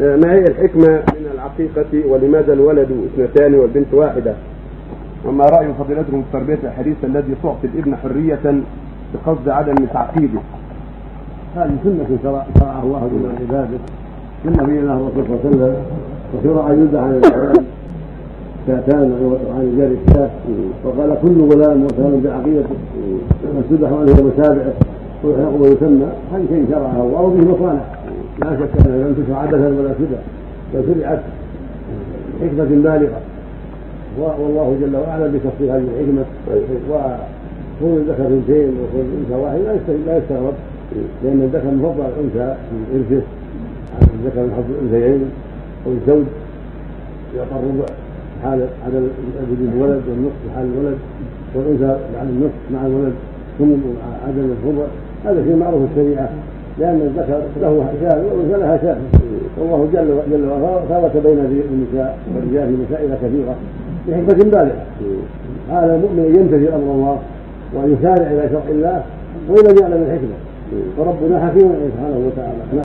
ما هي الحكمة من العقيقة ولماذا الولد اثنتان والبنت واحدة؟ وما رأي فضيلتكم في تربية الحديث الذي تعطي الابن حرية بقصد عدم تعقيده؟ هذه سنة شرعها الله من عباده من نبينا صلى الله عليه وسلم وشرع يذبح عن الغلام شاتان وعن الجار الشاة وقال كل غلام وكان بعقيدته وتذبح عنه ومسابعه ويحرق ويسمى هذا شيء شرعه الله وبه مصالح لا شك أنها لم تشرع عبثا ولا سدى بل شرعت حكمة بالغة. والله جل وعلا بتفصيل هذه الحكمة وكون الذكر اثنتين وكون الأنثى واحد لا يستغرب لأن الذكر مفضل على الأنثى إرثه الذكر من حظ الأنثيين أو الزوج. يعطى الربع حال عدم وجود الولد والنصف حال الولد والأنثى بعد النصف مع الولد ثمن عدم الربع. هذا شيء معروف في الشريعة. لأن الذكر له شان والأنثى لها شان والله جل جل وعلا ثبت بين النساء والرجال في مسائل كثيرة بحكمة بالغة. هذا المؤمن يمتثل أمر الله وأن يسارع إلى شرع الله وإن لم يعلم الحكمة وربنا حكيم سبحانه وتعالى.